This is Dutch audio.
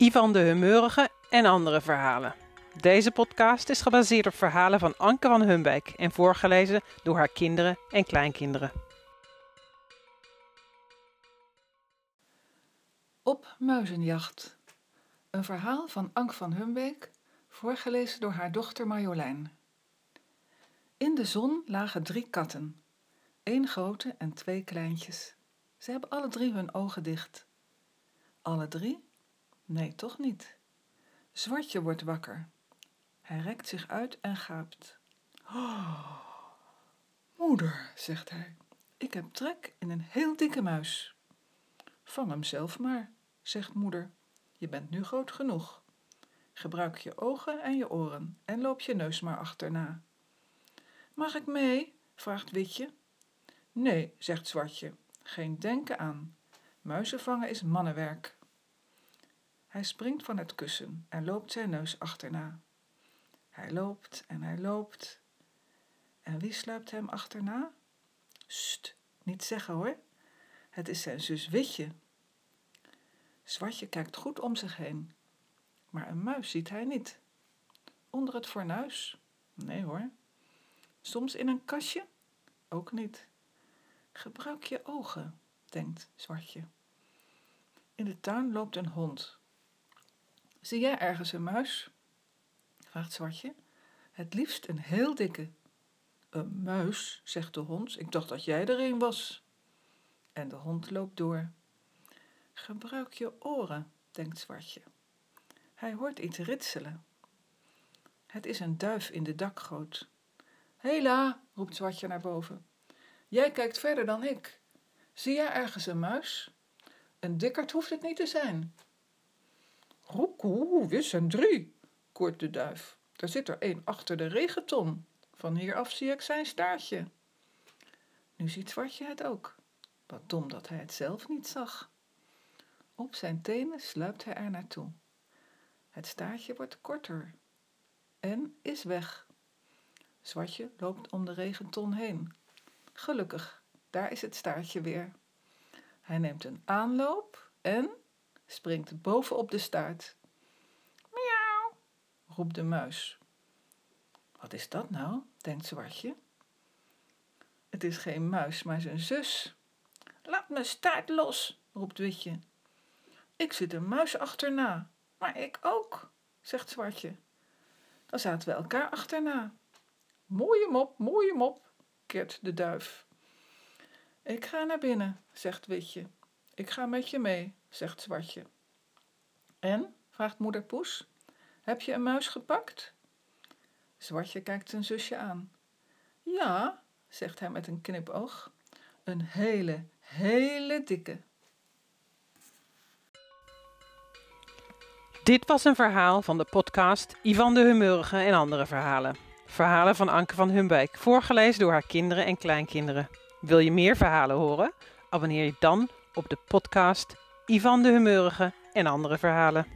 Ivan de Humeurige en andere verhalen. Deze podcast is gebaseerd op verhalen van Anke van Humbeek en voorgelezen door haar kinderen en kleinkinderen. Op muizenjacht. Een verhaal van Ank van Humbeek, voorgelezen door haar dochter Marjolein. In de zon lagen drie katten, één grote en twee kleintjes. Ze hebben alle drie hun ogen dicht. Alle drie? Nee, toch niet. Zwartje wordt wakker. Hij rekt zich uit en gaapt. Oh, moeder, zegt hij, ik heb trek in een heel dikke muis. Vang hem zelf maar, zegt moeder. Je bent nu groot genoeg. Gebruik je ogen en je oren en loop je neus maar achterna. Mag ik mee? vraagt Witje. Nee, zegt Zwartje, geen denken aan. Muizen vangen is mannenwerk. Hij springt van het kussen en loopt zijn neus achterna. Hij loopt en hij loopt. En wie sluipt hem achterna? St, niet zeggen hoor. Het is zijn zus Witje. Zwartje kijkt goed om zich heen. Maar een muis ziet hij niet. Onder het fornuis? Nee hoor. Soms in een kastje? Ook niet. Gebruik je ogen, denkt Zwartje. In de tuin loopt een hond. Zie jij ergens een muis? vraagt Zwartje. Het liefst een heel dikke. Een muis, zegt de hond. Ik dacht dat jij er een was. En de hond loopt door. Gebruik je oren, denkt Zwartje. Hij hoort iets ritselen. Het is een duif in de dakgoot. Hela, roept Zwartje naar boven. Jij kijkt verder dan ik. Zie jij ergens een muis? Een dikkerd hoeft het niet te zijn. Roekoe, wis en drie, koort de duif. Er zit er een achter de regenton. Van hieraf zie ik zijn staartje. Nu ziet Zwartje het ook. Wat dom dat hij het zelf niet zag. Op zijn tenen sluipt hij er naartoe. Het staartje wordt korter en is weg. Zwartje loopt om de regenton heen. Gelukkig, daar is het staartje weer. Hij neemt een aanloop en springt bovenop de staart. Miauw, roept de muis. Wat is dat nou? denkt Zwartje. Het is geen muis, maar zijn zus. Laat mijn staart los, roept Witje. Ik zit een muis achterna, maar ik ook, zegt Zwartje. Dan zaten we elkaar achterna. Mooie mop, mooie mop, keert de duif. Ik ga naar binnen, zegt Witje. Ik ga met je mee, zegt Zwartje. En, vraagt moeder Poes, heb je een muis gepakt? Zwartje kijkt zijn zusje aan. Ja, zegt hij met een knipoog, een hele, hele dikke. Dit was een verhaal van de podcast Ivan de Humeurige en andere verhalen. Verhalen van Anke van Humbeek, voorgelezen door haar kinderen en kleinkinderen. Wil je meer verhalen horen? Abonneer je dan op de podcast Ivan de Humeurige en andere verhalen.